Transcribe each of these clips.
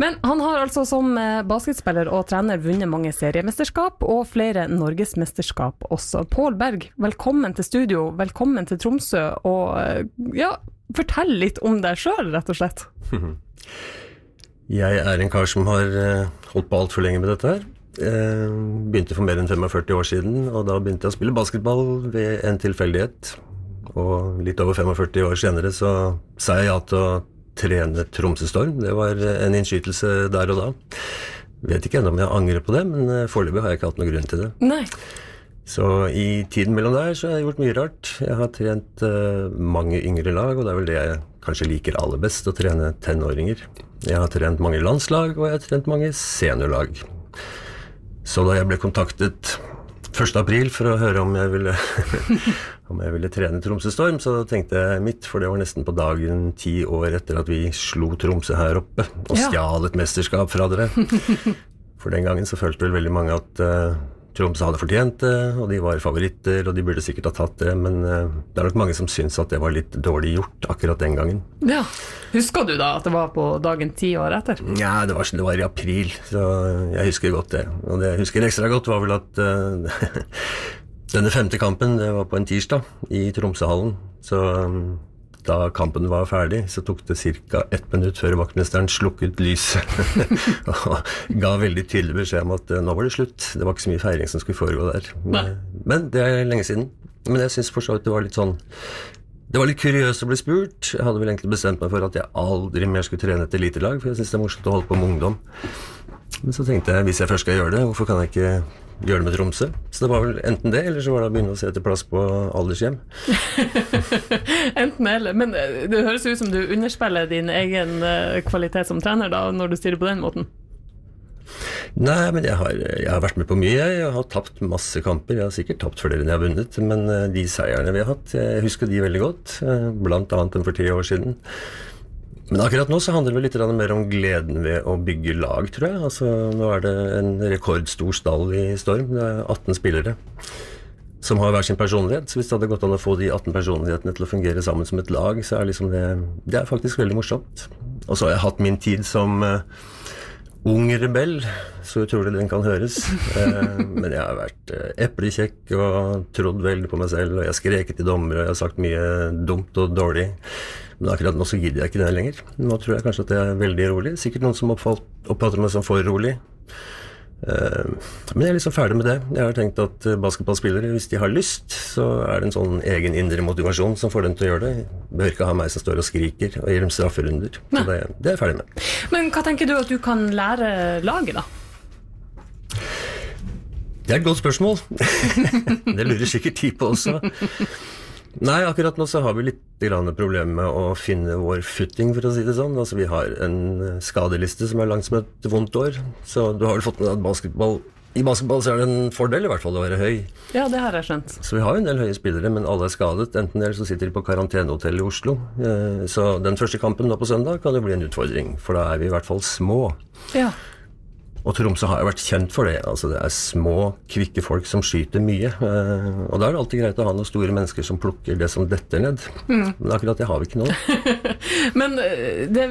Men han har altså som eh, basketspiller og trener vunnet mange seriemesterskap, og flere norgesmesterskap også. Pål Berg, velkommen til studio, velkommen til Tromsø, og eh, ja, fortell litt om deg sjøl, rett og slett. Jeg er en kar som har eh, holdt på altfor lenge med dette her. Begynte for mer enn 45 år siden, og da begynte jeg å spille basketball ved en tilfeldighet. Og litt over 45 år senere så sa jeg ja til å trene Tromsø Storm. Det var eh, en innskytelse der og da. Vet ikke ennå om jeg angrer på det, men eh, foreløpig har jeg ikke hatt noen grunn til det. Nei. Så i tiden mellom der så har jeg gjort mye rart. Jeg har trent uh, mange yngre lag, og det er vel det jeg kanskje liker aller best, å trene tenåringer. Jeg har trent mange landslag, og jeg har trent mange seniorlag. Så da jeg ble kontaktet 1. april for å høre om jeg ville, om jeg ville trene Tromsø Storm, så tenkte jeg mitt, for det var nesten på dagen ti år etter at vi slo Tromsø her oppe og Ja. stjal et mesterskap fra dere. For den gangen så følte vel veldig mange at eh, Tromsø hadde fortjent det, og de var favoritter, og de burde sikkert ha tatt det, men eh, det er nok mange som syns at det var litt dårlig gjort akkurat den gangen. Ja. Husker du da at det var på dagen ti år etter? Ja, det, var- det var i april, så jeg husker godt det. Og det jeg husker ekstra godt, var vel at uh, denne femte kampen det var på en tirsdag i Tromsøhallen. Så um, da kampen var ferdig, så tok det ca. ett minutt før vaktmesteren slukket lyset. og ga veldig tydelig beskjed om at eh, nå var det slutt. Det var ikke så mye feiring som skulle foregå der. Men, Men det er lenge siden. Men jeg syns for så vidt det var litt sånn det var litt kuriøst å bli spurt. Jeg hadde vel egentlig bestemt meg for at jeg aldri mer skulle trene et elitelag, for jeg syns det er morsomt å holde på med ungdom. Men så tenkte jeg hvis jeg først skal gjøre det, hvorfor kan jeg ikke gjøre det med Tromsø? Så det var vel enten det, eller så var det å begynne å se etter plass på aldershjem. Enten eller. Men eh, det høres ut som du underspiller din egen eh, kvalitet som trener da, når du styrer på den måten. Nei, men jeg har, jeg har vært med på mye. Jeg har tapt masse kamper. Jeg har sikkert tapt flere enn jeg har vunnet, men eh, de seierne vi har hatt, jeg husker de veldig godt. Blant annet enn for ti år siden. Men akkurat nå så handler det litt mer om gleden ved å bygge lag, tror jeg. Altså, nå er det en rekordstor stall i Storm. Det er 18 spillere som har hver sin personlighet. Så hvis det hadde gått an å få de 18 personlighetene til å fungere sammen som et lag, så er liksom det, det er faktisk veldig morsomt. Og så har jeg hatt min tid som uh, ung rebell, så utrolig den kan høres. Uh, men jeg har vært uh, eplekjekk og trodd veldig på meg selv, og jeg har skreket til dommere, og jeg har sagt mye dumt og dårlig. Men akkurat nå så gidder jeg ikke det lenger. Nå tror jeg kanskje at jeg er veldig rolig. Sikkert noen som oppfatter meg som for rolig. Eh, Men jeg er liksom ferdig med det. Jeg har tenkt at eh, basketballspillere, hvis de har lyst, så er det en sånn egen indre motivasjon som får dem til å gjøre det. Bør ikke ha meg som står og skriker og gir dem strafferunder. Så det, det er jeg ferdig med. Men hva tenker du at du kan lære laget, da? Det er et godt spørsmål. det lurer sikkert de på også. Nei, akkurat nå så har vi litt problemer med å finne vår footing, for å si det sånn. Altså, vi har en eh, skadeliste som er langt som et vondt år. Så du har vel fått med at basketball i basketball så er det en fordel i hvert fall å være høy. Ja, det har jeg skjønt. Så vi har jo en del høye spillere, men alle er skadet. Enten eller så sitter de på karantenehotell i Oslo. Eh, Så den første kampen nå på søndag kan jo bli en utfordring, for da er vi i hvert fall små. Ja. Og Tromsø har jo vært kjent for det. altså Det er små, kvikke folk som skyter mye. eh, Og da er det alltid greit å ha noen store mennesker som plukker det som detter ned. Men akkurat det har vi ikke nå. Men eh, det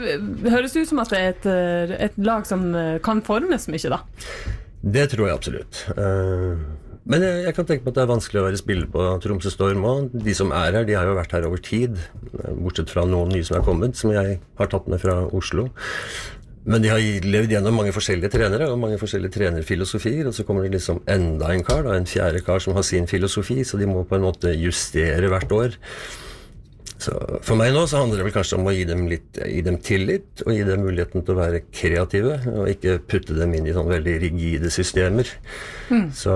høres ut som at det er et, eh, et lag som kan formes mye, da. Det tror jeg absolutt. Men jeg, jeg kan tenke på at det er vanskelig å være spiller på Tromsø Storm òg. De som er her, de har jo vært her over tid. Bortsett fra noen nye som er kommet, som jeg har tatt med fra Oslo. Men de har levd gjennom mange forskjellige trenere og mange forskjellige trenerfilosofier. Og så kommer det liksom enda en kar, da, en fjerde kar som har sin filosofi, så de må på en måte justere hvert år. Så For meg nå så handler det vel kanskje om å gi dem litt gi dem tillit, og gi dem muligheten til å være kreative, og ikke putte dem inn i sånn veldig rigide systemer. Så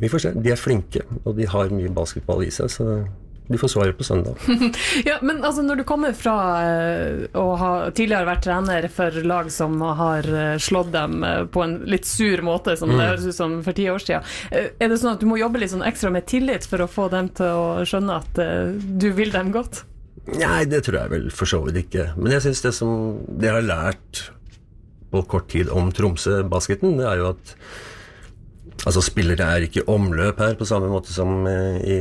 vi får se. De er flinke, og de har mye basketball i seg, så de får svaret på søndag. Ja, men altså, når du kommer fra eh, å ha tidligere vært trener for lag som har eh, slått dem eh, på en litt sur måte, som det høres ut som for ti år siden, er det sånn at du må jobbe litt sånn ekstra med tillit for å få dem til å skjønne at du vil dem godt? Nei, det tror jeg vel for så vidt ikke. Men jeg syns det som det jeg har lært på kort tid om Tromsø-basketen, det er jo at Altså Spillere er ikke i omløp her på samme måte som eh, i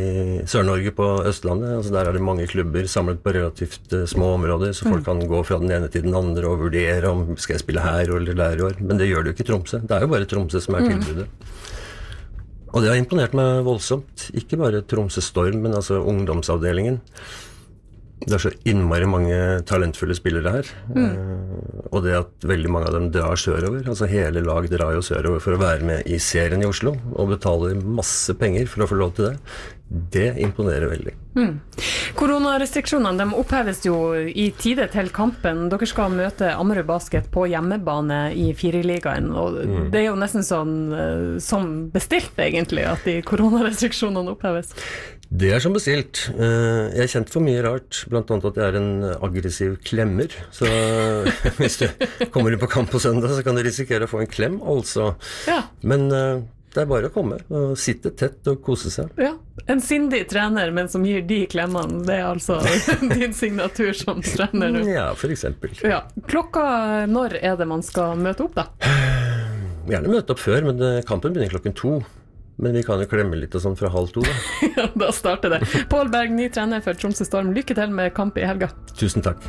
Sør-Norge på Østlandet. Altså Der er det mange klubber samlet på relativt uh, små områder, så folk mm. kan gå fra den ene til den andre og vurdere om skal jeg spille her eller der i år. Men det gjør det jo ikke i Tromsø. Det er jo bare Tromsø som er mm. tilbudet. Og det har imponert meg voldsomt. Ikke bare Tromsø Storm, men altså ungdomsavdelingen. Det er så innmari mange talentfulle spillere her. Mm. Uh, og det at veldig mange av dem drar sørover. Altså Hele lag drar jo sørover for å være med i serien i Oslo og betaler masse penger for å få lov til det. Det imponerer veldig. Mm. Koronarestriksjonene de oppheves jo i tide til kampen. Dere skal møte Ammerud Basket på hjemmebane i Firerligaen. Og mm. det er jo nesten sånn uh, som bestilt, egentlig, at de koronarestriksjonene oppheves. Det er som bestilt. Eh, jeg er kjent for mye rart, bl.a. at jeg er en aggressiv klemmer. Så hvis du kommer inn på kamp på søndag, så kan du risikere å få en klem, altså. Ja. Men eh, det er bare å komme og sitte tett og kose seg. Ja, En sindig trener, men som gir de klemmene. Det er altså din signatur som trener nå? Ja, for eksempel. Ja. Klokka når er det man skal møte opp, da? Gjerne møte opp før, men eh, kampen begynner klokken to. Men vi kan jo klemme litt og sånn fra halv to, da. ja, da starter det. Pål Berg, ny trener for Tromsø Storm. Lykke til med kamp i helga. Tusen takk.